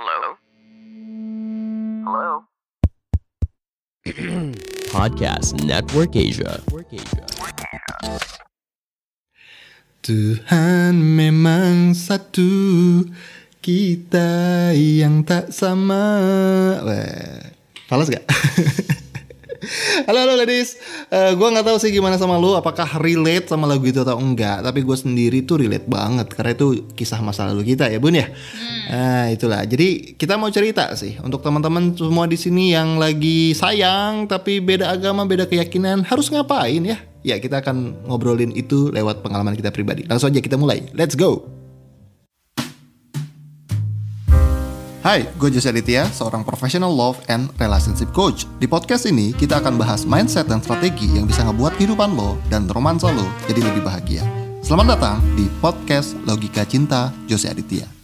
Hello? Hello? Podcast Network Asia. Tuhan memang satu Kita yang tak sama Wah, Falas gak? halo halo ladies. Eh, Gue gak tahu sih gimana sama lu Apakah relate sama lagu itu atau enggak Tapi gue sendiri tuh relate banget Karena itu kisah masa lalu kita ya bun ya? Nah itulah. Jadi kita mau cerita sih Untuk teman-teman semua di sini yang lagi sayang Tapi beda agama beda keyakinan Harus ngapain ya? Ya kita akan ngobrolin itu lewat pengalaman kita pribadi. Langsung aja kita mulai. Let's go Hai, gue Jose Aditya, seorang professional love and relationship coach. Di podcast ini, kita akan bahas mindset dan strategi yang bisa ngebuat kehidupan lo dan romansa lo jadi lebih bahagia. Selamat datang di podcast Logika Cinta Jose Aditya.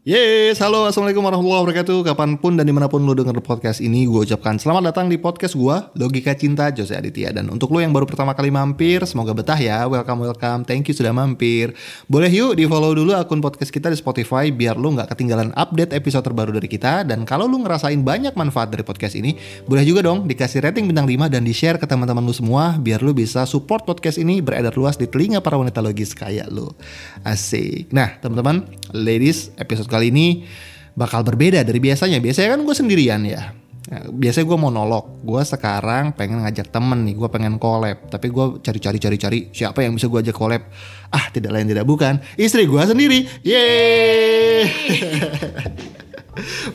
Yes, halo assalamualaikum warahmatullahi wabarakatuh. Kapan pun dan di mana pun lo denger podcast ini Gue ucapkan selamat datang di podcast gue Logika Cinta Jose Aditya. Dan untuk lo yang baru pertama kali mampir Semoga betah ya. Welcome welcome. Thank you sudah mampir. Boleh yuk di follow dulu akun podcast kita di Spotify Biar lo gak ketinggalan update episode terbaru dari kita. Dan kalau lo ngerasain banyak manfaat dari podcast ini Boleh juga dong dikasih rating bintang 5 Dan di share ke teman-teman lo semua Biar lo bisa support podcast ini Beredar luas di telinga para wanita logis kayak lo Asik. Nah teman-teman Ladies episode kali ini bakal berbeda dari biasanya. Biasanya kan gue sendirian ya. Nah, Biasanya gue monolog. Gue sekarang pengen ngajak temen nih. Gue pengen collab. Tapi gue cari-cari cari-cari siapa yang bisa gue ajak collab. Ah tidak lain tidak bukan istri gue sendiri. Yeay.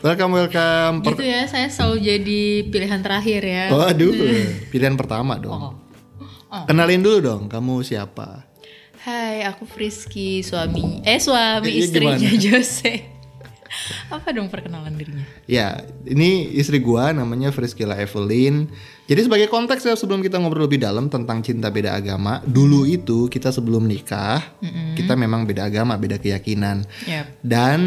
welcome welcome. Per- Gitu ya, saya selalu jadi pilihan terakhir ya. Waduh, pilihan pertama dong. Kenalin dulu dong, kamu siapa? Hai, aku Friski, suami eh suami Iya, istrinya gimana? Jose. Apa dong perkenalan dirinya? Ya, ini istri gua namanya Friskila Evelyn. Jadi sebagai konteks ya sebelum kita ngobrol lebih dalam tentang cinta beda agama, dulu itu kita sebelum nikah, kita memang beda agama, beda keyakinan. Yap. Dan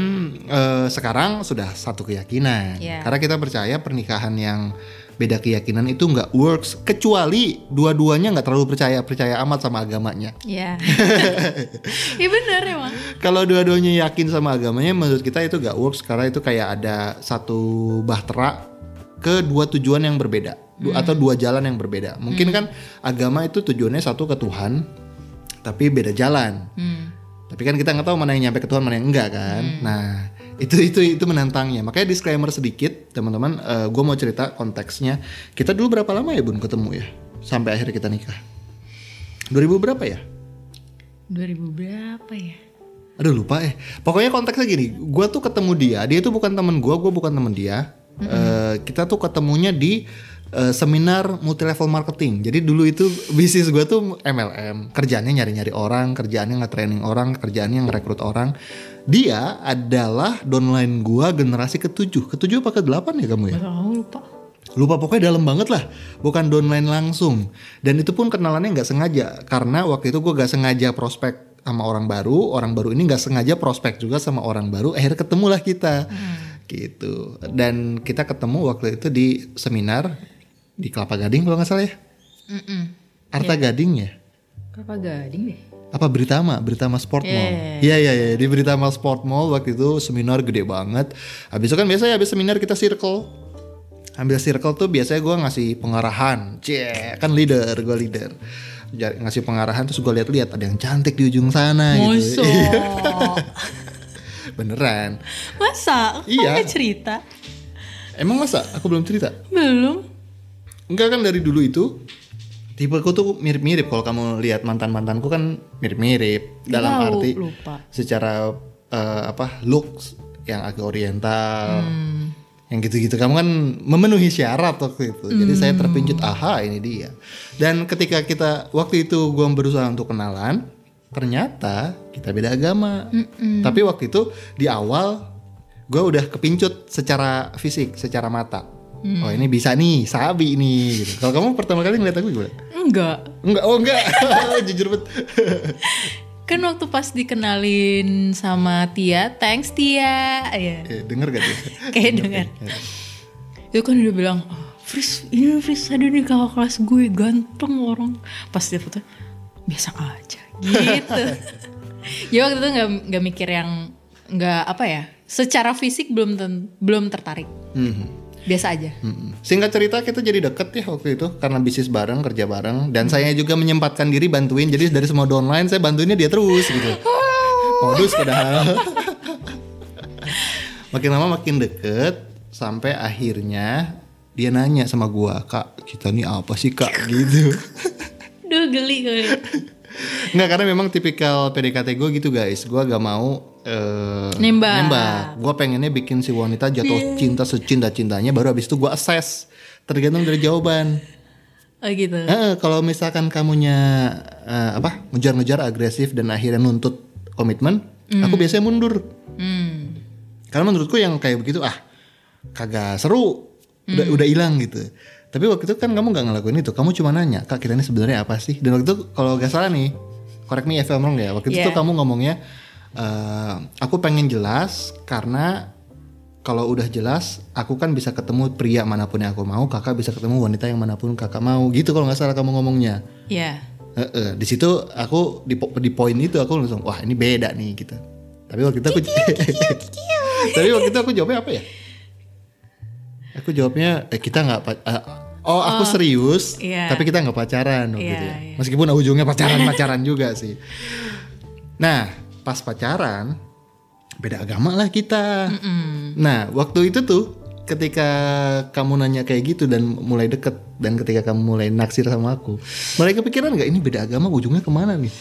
eh, sekarang sudah satu keyakinan. Ya. Karena kita percaya pernikahan yang beda keyakinan itu nggak works kecuali dua-duanya nggak terlalu percaya percaya amat sama agamanya. Ya. Iya benar emang. Kalau dua-duanya yakin sama agamanya, menurut kita itu gak works karena itu kayak ada satu bahtera ke dua tujuan yang berbeda Du- atau dua jalan yang berbeda. Mungkin kan agama itu tujuannya satu ke Tuhan, tapi beda jalan. Hmm. Tapi kan kita nggak tahu mana yang nyampe ke Tuhan, mana yang enggak kan. Nah itu itu itu menantangnya. Makanya disclaimer sedikit, teman-teman. gue mau cerita konteksnya. Kita dulu berapa lama ya bun ketemu ya, sampai akhirnya kita nikah. 2000 berapa ya? 2000 berapa ya? Aduh lupa eh. Pokoknya konteksnya gini, gue tuh ketemu dia, dia tuh bukan temen gue, gue bukan temen dia. Eh, kita tuh ketemunya di eh, seminar multi level marketing. Jadi dulu itu bisnis gue tuh MLM, kerjaannya nyari-nyari orang, kerjaannya nge-training orang, kerjaannya ngerekrut orang. Dia adalah downline gue generasi ketujuh, ketujuh apa ke delapan ya kamu ya? Lupa. lupa pokoknya dalam banget lah. Bukan downline langsung. Dan itu pun kenalannya nggak sengaja. Karena waktu itu gue gak sengaja prospek sama orang baru. Orang baru ini nggak sengaja prospek juga sama orang baru. Akhirnya ketemulah kita. Gitu. Dan kita ketemu waktu itu di seminar di Kelapa Gading kalau nggak salah ya? Mm-mm. Arta Gading ya? Kelapa Gading deh. Apa Britama Britama Sport Mall Yeah. iya iya iya di Britama Sport Mall waktu itu seminar gede banget habis itu kan biasanya habis seminar kita circle ambil circle tuh biasanya gue ngasih pengarahan cie kan leader gue leader ngasih pengarahan terus gue lihat-lihat ada yang cantik di ujung sana gitu Mosok. beneran Masa? Iya. nggak cerita? emang masa aku belum cerita Belum. enggak kan dari dulu itu tipe aku tuh mirip-mirip. Kalau kamu lihat mantan mantanku kan mirip-mirip. Dalam Tahu, arti lupa. secara eh, apa looks yang agak oriental. Hmm. yang gitu-gitu. Kamu kan memenuhi syarat waktu itu. Jadi saya Hmm. terpincut aha ini dia. Dan ketika kita waktu itu gua berusaha untuk kenalan ternyata kita beda agama. Tapi waktu itu di awal gua udah kepincut secara fisik secara mata Hmm. oh ini bisa nih sabi nih gitu. kalau kamu pertama kali ngeliat aku gimana Enggak. enggak oh enggak jujur bet Kan waktu pas dikenalin sama Tia, thanks Tia. Ya. eh, denger gak tuh Kayak denger. Itu kan udah bilang, oh, Fris, ini Fris ada nih kakak kelas gue, ganteng orang. Pas dia foto, biasa aja gitu ya waktu itu nggak nggak mikir yang nggak apa ya secara fisik belum ten- belum tertarik Mhm. Biasa aja Mm-mm. Singkat cerita kita jadi deket ya waktu itu karena bisnis bareng, kerja bareng dan saya juga menyempatkan diri bantuin. Jadi dari semua downline saya bantuinnya dia terus gitu. Modus padahal. makin lama makin deket sampai akhirnya dia nanya sama gua, "Kak, kita nih apa sih, Kak?" gitu. Duh geli geli Nggak karena memang tipikal PDKT gue gitu guys. Gua gak mau eh, Nembak. nembak. Gue pengennya bikin si wanita jatuh cinta secinta cintanya. Baru abis itu gue assess. Tergantung dari jawaban. oh gitu Eh, kalau misalkan kamunya eh, apa ngejar-ngejar agresif dan akhirnya nuntut komitmen, aku biasanya mundur. hmm. Karena menurutku yang kayak begitu ah kagak seru, udah udah hilang gitu. Tapi waktu itu kan kamu nggak ngelakuin itu, kamu cuma nanya kak kita ini sebenarnya apa sih? Dan waktu itu kalau gak salah nih, correct me if I'm wrong ya. Waktu itu Yeah. tuh kamu ngomongnya, eh, aku pengen jelas karena kalau udah jelas, aku kan bisa ketemu pria mana pun yang aku mau, kakak bisa ketemu wanita yang mana pun kakak mau, gitu kalau nggak salah kamu ngomongnya. ya Heeh, di situ aku di, di poin itu aku langsung wah ini beda nih gitu. Tapi waktu itu aku Tapi waktu itu aku jawabnya apa ya? Aku jawabnya eh kita nggak eh, oh aku serius iya. tapi kita nggak pacaran waktu Iya, itu ya. iya. Meskipun ujungnya pacaran pacaran juga sih. Nah pas pacaran beda agama lah kita. Nah waktu itu tuh ketika kamu nanya kayak gitu dan mulai deket dan ketika kamu mulai naksir sama aku, mulai kepikiran nggak ini beda agama ujungnya ke mana nih?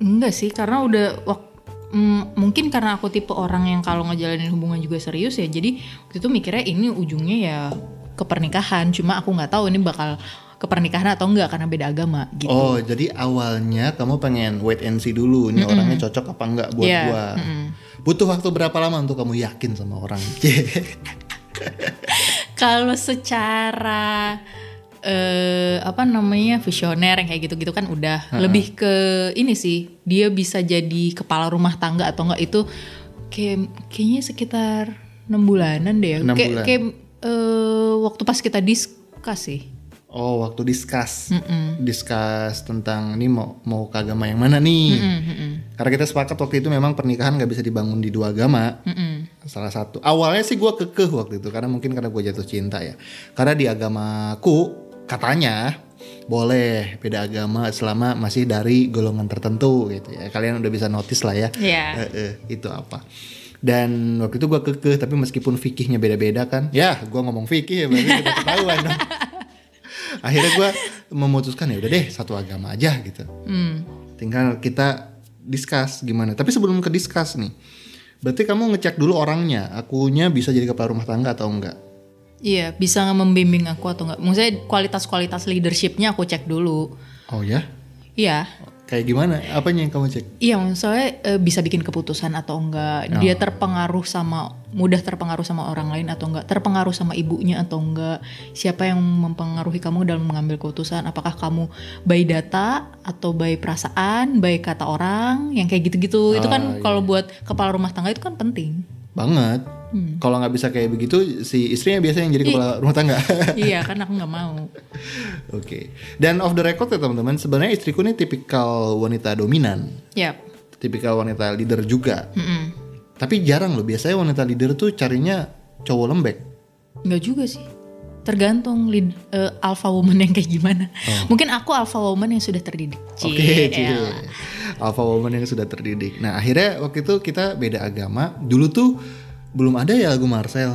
enggak sih karena udah wak- mm, mungkin karena aku tipe orang yang kalau ngejalanin hubungan juga serius ya jadi waktu itu mikirnya ini ujungnya ya ke pernikahan cuma aku nggak tahu ini bakal ke pernikahan atau enggak karena beda agama gitu Oh jadi awalnya kamu pengen wait and see dulu, ini orangnya cocok apa enggak buat Iya, gua. Butuh waktu berapa lama untuk kamu yakin sama orang? kalau secara eh apa namanya visioner yang kayak gitu-gitu kan udah lebih ke ini sih dia bisa jadi kepala rumah tangga atau enggak itu kayak kayaknya sekitar enam bulanan deh ya. Kayak bulan. kayak eh, waktu pas kita diskus sih oh waktu discuss, discuss tentang ini mau mau ke agama yang mana nih? Karena kita sepakat waktu itu memang pernikahan nggak bisa dibangun di dua agama. Salah satu awalnya sih gua kekeh waktu itu karena mungkin karena gue jatuh cinta ya. Karena di agamaku katanya boleh beda agama selama masih dari golongan tertentu gitu ya. Kalian udah bisa notice lah ya. Iya. Eh, eh, itu apa? Dan waktu itu gua kekeh tapi meskipun fikihnya beda-beda kan, ya gua ngomong fikih ya berarti udah ketahuan dong. Akhirnya gua memutuskan ya udah deh satu agama aja gitu. Hmm. Tinggal kita discuss gimana. Tapi sebelum ke discuss nih, berarti kamu ngecek dulu orangnya, akunya bisa jadi kepala rumah tangga atau enggak? Iya, bisa membimbing aku atau enggak? Maksudnya kualitas-kualitas leadershipnya aku cek dulu. Oh ya? Iya, Kayak gimana? Apanya yang kamu cek? iya maksudnya eh, bisa bikin keputusan atau enggak. Dia terpengaruh sama mudah terpengaruh sama orang lain atau enggak? Terpengaruh sama ibunya atau enggak? Siapa yang mempengaruhi kamu dalam mengambil keputusan? Apakah kamu by data atau by perasaan, by kata orang? Yang kayak gitu-gitu. itu kan kalau buat kepala rumah tangga itu kan penting. Banget. Kalau nggak bisa kayak begitu, si istrinya biasanya yang jadi kepala rumah tangga. iya, kan aku nggak mau. Oke. Dan off the record ya teman-teman, sebenarnya istriku ini tipikal wanita dominan, Yap. tipikal wanita leader juga. Mm-mm. Tapi jarang loh, biasanya wanita leader tuh carinya cowok lembek. Enggak juga sih. Tergantung lead, eh, alpha woman yang kayak gimana. Mungkin aku alpha woman yang sudah terdidik. Oke, cie. elah. Alpha woman yang sudah terdidik. Nah, akhirnya waktu itu kita beda agama. Dulu tuh belum ada ya lagu Marcel.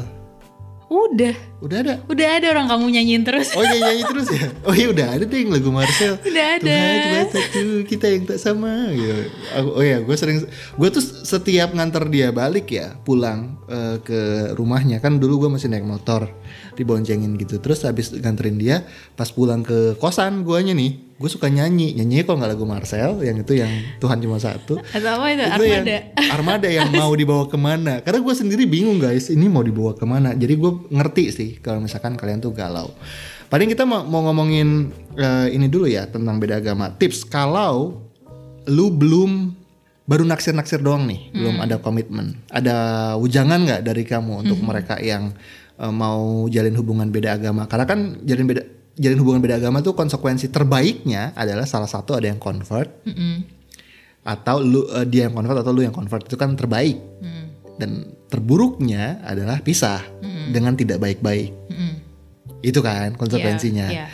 Udah, Udah ada. udah ada orang kamu nyanyiin terus. Oh iya nyanyi terus ya. Oh iya udah ada deh yang lagu Marcel. Udah ada. Tuhan cuma satu kita yang tak sama. Gitu. Oh iya gue sering. Gue tuh setiap nganter dia balik ya pulang eh, ke rumahnya. Kan dulu gue masih naik motor diboncengin gitu. Terus habis nganterin dia pas pulang ke kosan guanya nih gue suka nyanyi. Nyanyi kalau nggak lagu Marcel yang itu yang Tuhan cuma satu. Atau apa itu? itu Armada. yang armada. Yang mau dibawa ke mana. Karena gue sendiri bingung guys ini mau dibawa ke mana. Jadi gue ngerti sih kalau misalkan kalian tuh galau. Paling kita mau, mau ngomongin eh, ini dulu ya tentang beda agama. Tips kalau lu belum baru naksir-naksir doang nih belum ada komitmen ada ujangan nggak dari kamu untuk mereka yang eh, mau jalin hubungan beda agama karena kan jalin beda jalin hubungan beda agama tuh konsekuensi terbaiknya adalah salah satu ada yang convert Mm-mm. atau lu eh, dia yang convert atau lu yang convert itu kan terbaik. Mm. Dan terburuknya adalah pisah dengan tidak baik-baik. Mm-mm. Itu kan konsekuensinya. Iya, iya.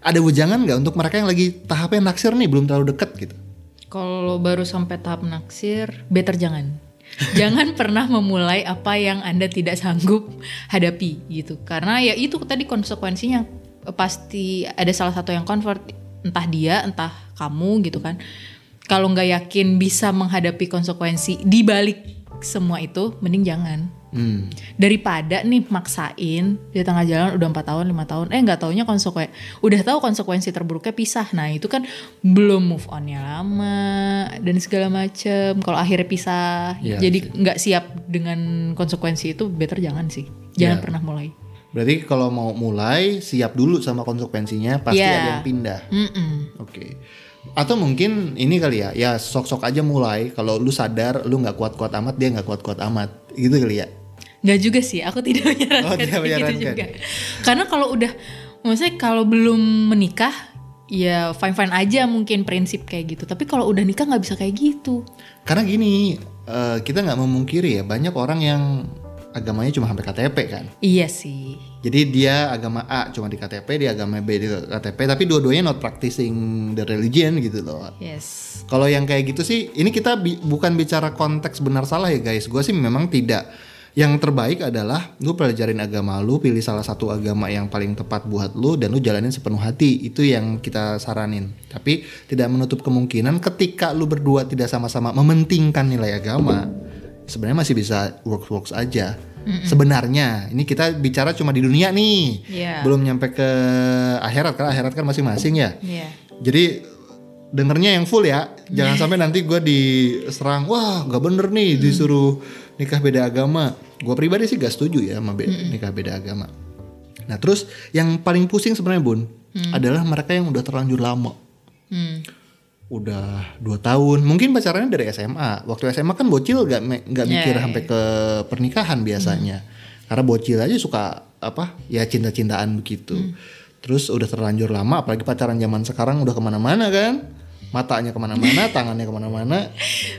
Ada wejangan nggak untuk mereka yang lagi tahapnya naksir nih belum terlalu deket gitu? Kalau baru sampai tahap naksir, better jangan. jangan pernah memulai apa yang Anda tidak sanggup hadapi gitu. Karena ya itu tadi konsekuensinya pasti ada salah satu yang convert entah dia, entah kamu gitu kan. Kalau nggak yakin bisa menghadapi konsekuensi di balik semua itu, mending jangan. Hmm. Daripada nih maksain di tengah jalan udah empat tahun lima tahun eh nggak taunya konsekuensi udah tahu konsekuensi terburuknya pisah nah itu kan belum move onnya lama dan segala macem kalau akhirnya pisah Iya jadi nggak siap dengan konsekuensi itu better jangan sih jangan Iya. pernah mulai Berarti kalau mau mulai siap dulu sama konsekuensinya pasti Iya. ada yang pindah. Mm-mm. Oke. Atau mungkin ini kali ya, ya sok-sok aja mulai. Kalau lu sadar lu nggak kuat-kuat amat, dia nggak kuat-kuat amat. Gitu kali ya. Nggak juga sih aku tidak menyarankan Oh, tidak menyarankan. gitu juga karena kalau udah maksudnya kalau belum menikah ya fine fine aja mungkin prinsip kayak gitu tapi kalau udah nikah nggak bisa kayak gitu Karena gini, eh, kita nggak memungkiri ya banyak orang yang agamanya cuma sampai KTP kan. iya sih Jadi dia agama A cuma di KTP, dia agama B di KTP, tapi dua-duanya not practicing the religion gitu loh. yes Kalau yang kayak gitu sih, ini kita bi- bukan bicara konteks benar salah ya guys. Gue sih memang tidak. Yang terbaik adalah lu pelajarin agama lu, pilih salah satu agama yang paling tepat buat lu dan lu jalanin sepenuh hati. Itu yang kita saranin. Tapi tidak menutup kemungkinan ketika lu berdua tidak sama-sama mementingkan nilai agama, sebenarnya masih bisa works-works aja. Sebenarnya, ini kita bicara cuma di dunia nih. Iya. Belum nyampe ke akhirat karena akhirat kan masing-masing ya. Iya. Jadi dengernya yang full ya, jangan sampai nanti gue diserang, wah nggak bener nih disuruh nikah beda agama. Gue pribadi sih gak setuju ya sama be- nikah beda agama. Nah terus yang paling pusing sebenarnya bun adalah mereka yang udah terlanjur lama, Hmm. udah dua tahun, mungkin pacarannya dari SMA. Waktu SMA kan bocil gak nggak Iya, mikir iya. sampai ke pernikahan biasanya, karena bocil aja suka apa ya cinta-cintaan begitu. Terus udah terlanjur lama, apalagi pacaran zaman sekarang udah ke mana-mana kan, matanya ke mana-mana, tangannya ke mana-mana,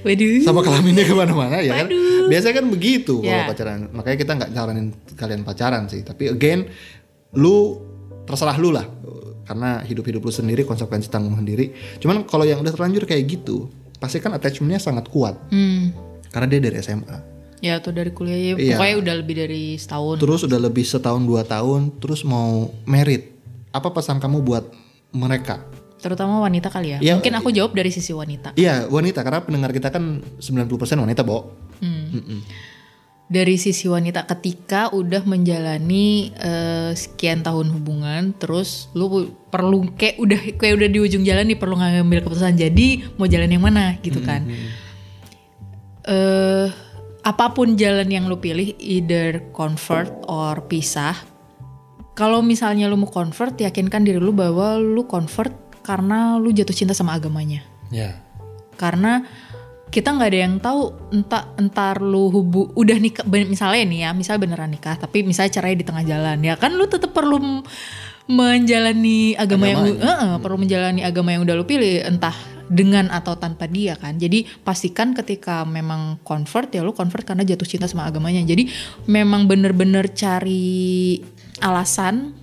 Waduh. sama kelaminnya ke mana-mana ya kan. Biasanya kan begitu kalau Ya. pacaran. Makanya kita nggak nyaranin kalian pacaran sih. Tapi again, lu terserah lu lah. Karena hidup-hidup lu sendiri, konsekuensi tanggung sendiri. Cuman kalau yang udah terlanjur kayak gitu, pasti kan attachmentnya sangat kuat. Hmm. Karena dia dari SMA. Ya atau dari kuliah ya, Iya. pokoknya udah lebih dari setahun. Terus udah lebih setahun dua tahun, terus mau merit. Apa pesan kamu buat mereka? Terutama wanita kali ya. Iya. Mungkin aku jawab dari sisi wanita. Iya, wanita. Karena pendengar kita kan 90% wanita, Bo. Hmm. Dari sisi wanita ketika udah menjalani eh, sekian tahun hubungan, terus lu perlu kayak udah kayak udah di ujung jalan nih perlu ngambil keputusan. Jadi mau jalan yang mana gitu kan? eh apa pun jalan yang lu pilih, either convert or pisah. Kalau misalnya lu mau convert, yakinkan diri lu bahwa lu convert karena lu jatuh cinta sama agamanya. Ya. Karena kita nggak ada yang tahu entah entar lu hubu udah nikah misalnya nih ya, misal beneran nikah, tapi misalnya cerai di tengah jalan, ya kan lu tetap perlu menjalani agama yang lu, Agamanya. eh, perlu menjalani agama yang udah lu pilih, entah dengan atau tanpa dia kan. Jadi pastikan ketika memang convert ya lu convert karena jatuh cinta sama agamanya. Jadi memang bener-bener cari alasan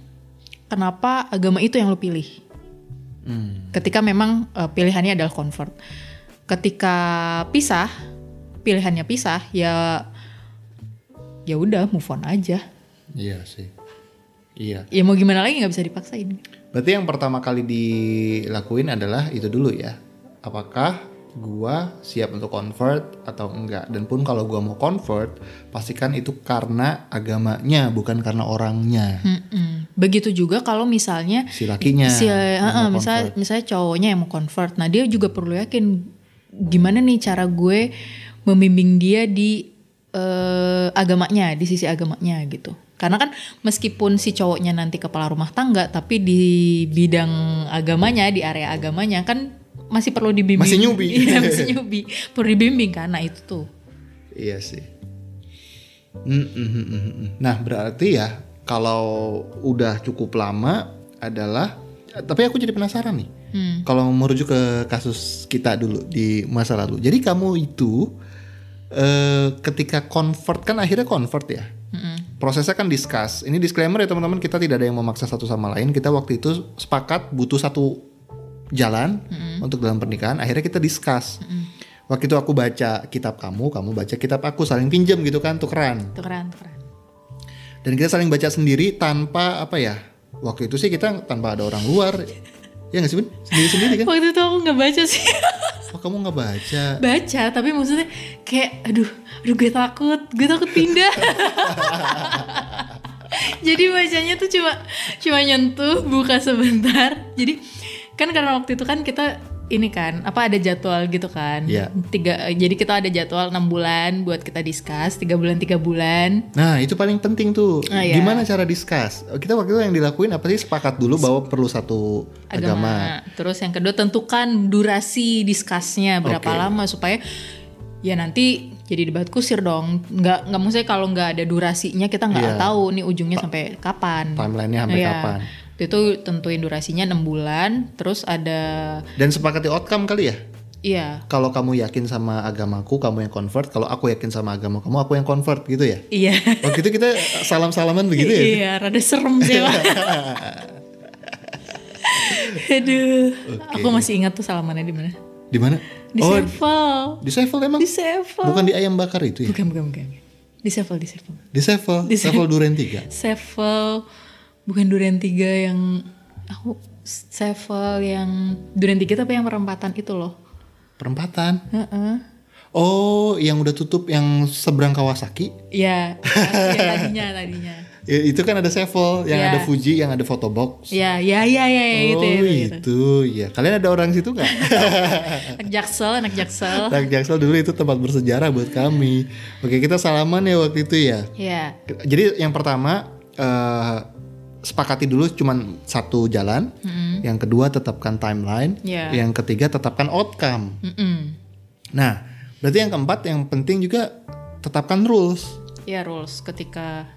kenapa agama itu yang lu pilih Hmm. ketika memang eh, pilihannya adalah convert. Ketika pisah, pilihannya pisah ya ya udah move on aja. Iya sih. Iya. Ya mau gimana lagi nggak bisa dipaksain. Berarti yang pertama kali dilakuin adalah itu dulu ya. Apakah gua siap untuk convert atau enggak? Dan pun kalau gua mau convert, pastikan itu karena agamanya bukan karena orangnya. Mm-mm. Begitu juga kalau misalnya Si lakinya. si yang heeh, mau misalnya misalnya cowoknya yang mau convert. Nah, dia juga perlu yakin gimana nih cara gue membimbing dia di eh, agamanya, di sisi agamanya gitu. Karena kan meskipun si cowoknya nanti kepala rumah tangga, tapi di bidang agamanya, di area agamanya kan masih perlu dibimbing. Masih nyubi. Iya, masih nyubi. Perlu dibimbing kan. Nah, itu tuh. Iya sih. Mm, mm, mm, mm, mm. Nah berarti ya kalau udah cukup lama adalah tapi aku jadi penasaran nih. Hmm. Kalau merujuk ke kasus kita dulu di masa lalu. Jadi kamu itu eh, ketika convert kan akhirnya convert ya. Prosesnya kan discuss. Ini disclaimer ya teman-teman, kita tidak ada yang memaksa satu sama lain. Kita waktu itu sepakat butuh satu jalan untuk dalam pernikahan. Akhirnya kita discuss. Waktu itu aku baca kitab kamu, kamu baca kitab aku, saling pinjam gitu kan, tukeran. Tukeran, tukeran. Dan kita saling baca sendiri tanpa apa ya? Waktu itu sih kita tanpa ada orang luar. Ya nggak sih, Bun? Sendiri-sendiri kan? Waktu itu aku nggak baca sih. Oh, kamu nggak baca. baca, tapi maksudnya kayak aduh, aduh gue takut, gue takut pindah. Jadi bacanya tuh cuma cuma nyentuh, buka sebentar. Jadi kan karena waktu itu kan kita ini kan apa ada jadwal gitu kan Iya. tiga jadi kita ada jadwal enam bulan buat kita discuss tiga bulan tiga bulan Nah, itu paling penting tuh. Ah, iya. Gimana cara discuss? Kita waktu itu yang dilakuin apa sih? Sepakat dulu bahwa perlu satu agama. agama. Terus yang kedua tentukan durasi diskusnya berapa Oke. lama supaya ya nanti jadi debat kusir dong. Nggak nggak maksudnya kalau nggak ada durasinya kita nggak Iya. tahu nih ujungnya sampai kapan. Timelinenya sampai Iya. kapan? Itu tentuin durasinya 6 bulan. Terus ada Dan sepakati outcome kali ya? iya Kalau kamu yakin sama agamaku, kamu yang convert. Kalau aku yakin sama agama kamu, aku yang convert gitu ya? iya Waktu itu kita salam-salaman begitu ya? iya rada serem sih Pak. Aduh, aku masih ingat tuh salamannya di mana? Di mana? Di oh, Sevel. di Sevel emang? Di Sevel. Bukan di ayam bakar itu ya? Bukan, bukan, bukan. Di Sevel, di Sevel. Di Sevel, Di Sevel Duren 3. Sevel bukan Duren 3 yang aku Sevel yang Duren 3 tapi yang perempatan itu loh. Perempatan. Heeh. Oh, yang udah tutup yang seberang Kawasaki. Ya, ya tadinya tadinya. Ya, itu kan ada Sevel, yang Iya. ada Fuji, yang ada photo box. Ya, ya, ya, ya, ya oh, itu, itu, itu. itu. Ya, kalian ada orang situ nggak? Anak jaksel, anak jaksel. Anak Jaksel dulu itu tempat bersejarah buat kami. Oke, kita salaman ya waktu itu ya. Ya, Jadi yang pertama eh, sepakati dulu cuman satu jalan. Yang kedua tetapkan timeline. Iya. Yang ketiga tetapkan outcome. mm Nah, berarti yang keempat yang penting juga tetapkan rules. ya rules ketika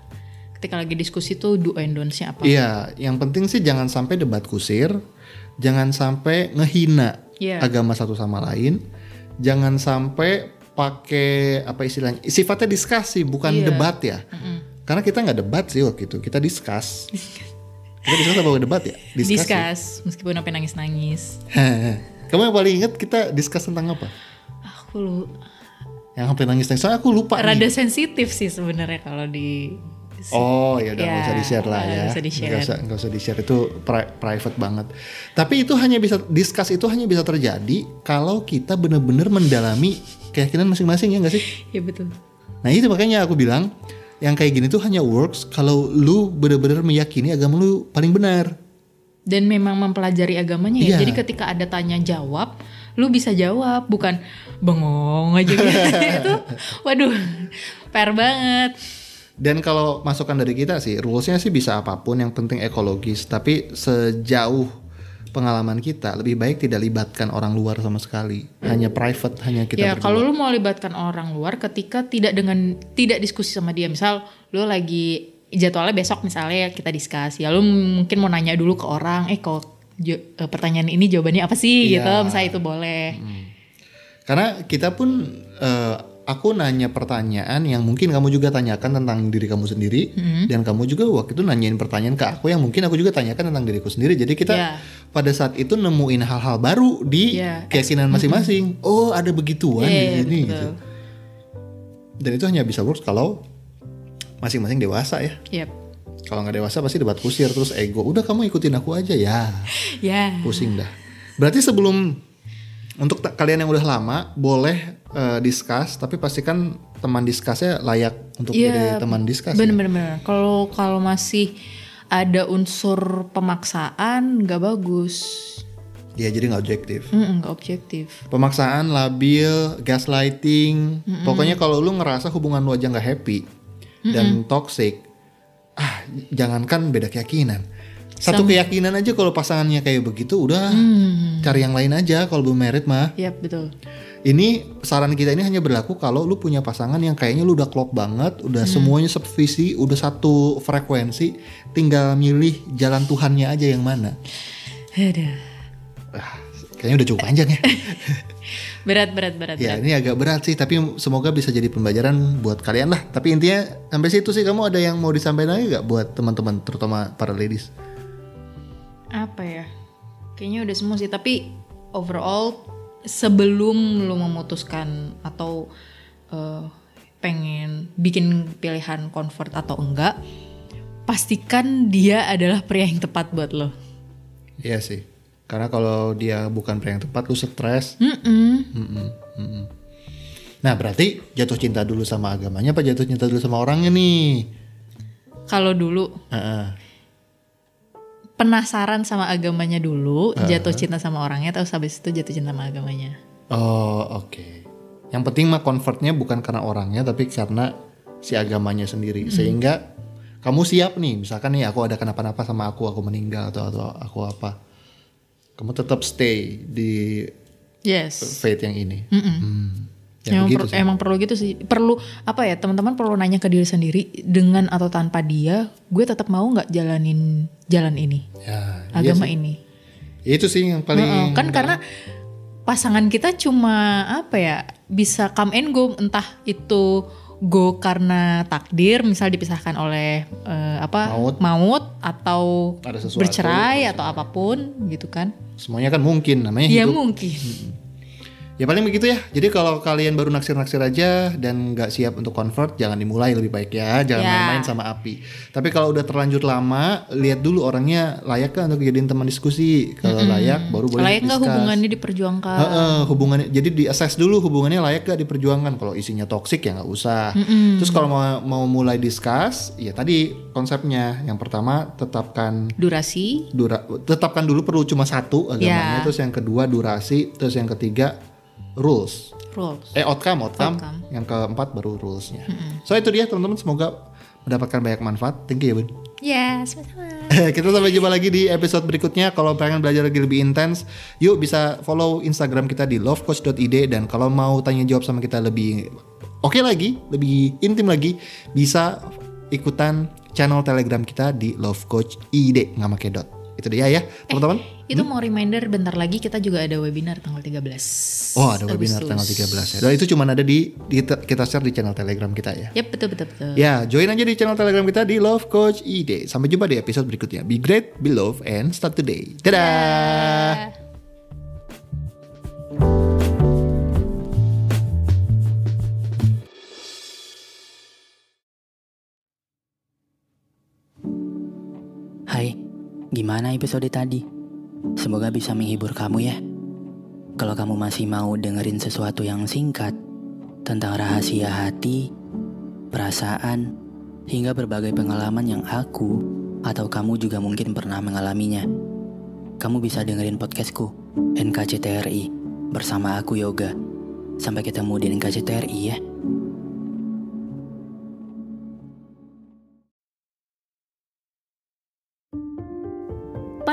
ketika lagi diskusi tuh do and don'ts-nya apa? Iya, yang penting sih jangan sampai debat kusir, jangan sampai ngehina Iya. agama satu sama lain, jangan sampai pakai apa istilahnya sifatnya diskusi bukan Iya. debat ya. Karena kita nggak debat sih waktu itu, kita discuss. kita discuss apa debat ya? Discuss. ya? Discuss, meskipun sampai nangis-nangis. Kamu yang paling inget kita discuss tentang apa? Aku lu Yang sampai nangis-nangis. Soalnya aku lupa rada nih. sensitif sih sebenarnya kalau di Oh ya udah nggak Ya, usah di share lah ya. nggak usah. Nggak usah, di share itu pri- private banget. Tapi itu hanya bisa discuss itu hanya bisa terjadi kalau kita benar-benar mendalami keyakinan masing-masing ya nggak sih? Ya betul. Nah itu makanya aku bilang yang kayak gini tuh hanya works kalau lu benar-benar meyakini agama lu paling benar. Dan memang mempelajari agamanya ya. Jadi ketika ada tanya jawab, lu bisa jawab, bukan bengong aja gitu. itu waduh, PR banget. Dan kalau masukan dari kita sih, rulesnya sih bisa apa pun, yang penting ekologis. Tapi sejauh pengalaman kita, lebih baik tidak libatkan orang luar sama sekali. Hanya private, hanya kita ya berdua. kalau lu mau libatkan orang luar ketika tidak dengan tidak diskusi sama dia, misal lu lagi jadwalnya besok misalnya kita diskusi, ya lu mungkin mau nanya dulu ke orang, eh kok eh, pertanyaan ini jawabannya apa sih Iya. gitu, misalnya itu boleh. Karena kita pun eh, aku nanya pertanyaan yang mungkin kamu juga tanyakan tentang diri kamu sendiri Hmm. dan kamu juga waktu itu nanyain pertanyaan ke aku yang mungkin aku juga tanyakan tentang diriku sendiri. Jadi kita Iya. pada saat itu nemuin hal-hal baru di Iya, keyakinan masing-masing. Oh, ada begituan Iya, di sini betul. gitu. Dan itu hanya bisa works kalau masing-masing dewasa ya. Yap. Kalau nggak dewasa pasti debat kusir terus ego. Udah kamu ikutin aku aja ya. Ya. Pusing dah. Berarti sebelum untuk kalian yang udah lama boleh eh, discuss tapi pastikan teman discussnya layak untuk Iya, jadi teman discuss. ya. Bener-bener. Kalau kalau masih ada unsur pemaksaan nggak bagus, Ya jadi nggak objektif. Nggak objektif. Pemaksaan, labil, gaslighting. Pokoknya kalau lu ngerasa hubungan lu aja nggak happy dan toxic, ah jangankan beda keyakinan. Satu keyakinan aja kalau pasangannya kayak begitu udah Hmm. cari yang lain aja kalau belum merit mah. Yap betul. Ini saran kita ini hanya berlaku kalau lu punya pasangan yang kayaknya lu udah klop banget, udah semuanya sevisi, udah satu frekuensi, tinggal milih jalan Tuhannya aja yang mana. Aduh. Ah, kayaknya udah cukup panjang ya. Berat, berat, berat. ya berat. ini agak berat sih, tapi semoga bisa jadi pembelajaran buat kalian lah. Tapi intinya sampai situ sih kamu ada yang mau disampaikan lagi gak buat teman-teman, terutama para ladies? Apa ya? Kayaknya udah semua sih, tapi overall sebelum lu memutuskan atau eh, pengen bikin pilihan comfort atau enggak, pastikan dia adalah pria yang tepat buat lo. Iya sih. Karena kalau dia bukan pria yang tepat, lu stres. Mm-mm. Mm-mm, mm-mm. Nah berarti jatuh cinta dulu sama agamanya apa jatuh cinta dulu sama orangnya nih? Kalau dulu Heeh. Penasaran sama agamanya dulu, jatuh cinta sama orangnya, terus habis itu jatuh cinta sama agamanya. Oh oke. Yang penting mah convertnya bukan karena orangnya tapi karena si agamanya sendiri. Sehingga kamu siap nih, misalkan nih aku ada kenapa-napa sama aku, aku meninggal atau atau aku apa, kamu tetap stay di Yes. faith yang ini. Mm-mm. Hmm. Ya emang, per- sih. emang perlu gitu sih. Perlu apa ya teman-teman perlu nanya ke diri sendiri dengan atau tanpa dia, gue tetap mau nggak jalanin jalan ini, Ya, iya agama sih. ini. Itu sih yang paling Heeh, kan karena pasangan kita cuma apa ya bisa come and go entah itu go karena takdir misal dipisahkan oleh eh, apa Maut. atau Ada sesuatu. bercerai atau apa pun gitu kan semuanya kan mungkin namanya ya hidup. mungkin Ya paling begitu ya. Jadi kalau kalian baru naksir-naksir aja dan nggak siap untuk convert, jangan dimulai lebih baik ya. Jangan Ya. main-main sama api. Tapi kalau udah terlanjur lama, lihat dulu orangnya layak kan untuk jadiin teman diskusi. Kalau layak, baru boleh layak nggak hubungannya diperjuangkan Heeh, hubungannya jadi di assess dulu hubungannya layak gak diperjuangkan kalau isinya toksik ya nggak usah terus kalau mau mau mulai discuss ya tadi konsepnya. Yang pertama tetapkan durasi. Dura tetapkan dulu perlu cuma satu agamanya Ya. terus yang kedua durasi terus yang ketiga rules. Rules. Eh outcome outcome, Outcome. yang keempat baru rulesnya. So itu dia teman-teman. Semoga mendapatkan banyak manfaat. Thank you ya bun. Ya sama-sama. Kita sampai jumpa lagi di episode berikutnya. Kalau pengen belajar lagi lebih intens yuk bisa follow instagram kita di lovecoach.id dan kalau mau tanya jawab sama kita lebih oke lagi lebih intim lagi bisa ikutan channel telegram kita di lovecoach.id nggak pakai dot itu dia ya teman-teman itu mau reminder bentar lagi kita juga ada webinar tanggal 13 Oh ada webinar tanggal 13 ya. Dan itu cuma ada di, di kita share di channel Telegram kita ya. Yap betul betul betul Ya, join aja di channel Telegram kita di Love Coach ID. Sampai jumpa di episode berikutnya. Be great, be love, and start today. Dadah. Hai, gimana episode tadi? Semoga bisa menghibur kamu ya. Kalau kamu masih mau dengerin sesuatu yang singkat tentang rahasia hati, perasaan, hingga berbagai pengalaman yang aku atau kamu juga mungkin pernah mengalaminya. Kamu bisa dengerin podcastku, NKCTRI, bersama aku Yoga. Sampai ketemu di NKCTRI ya.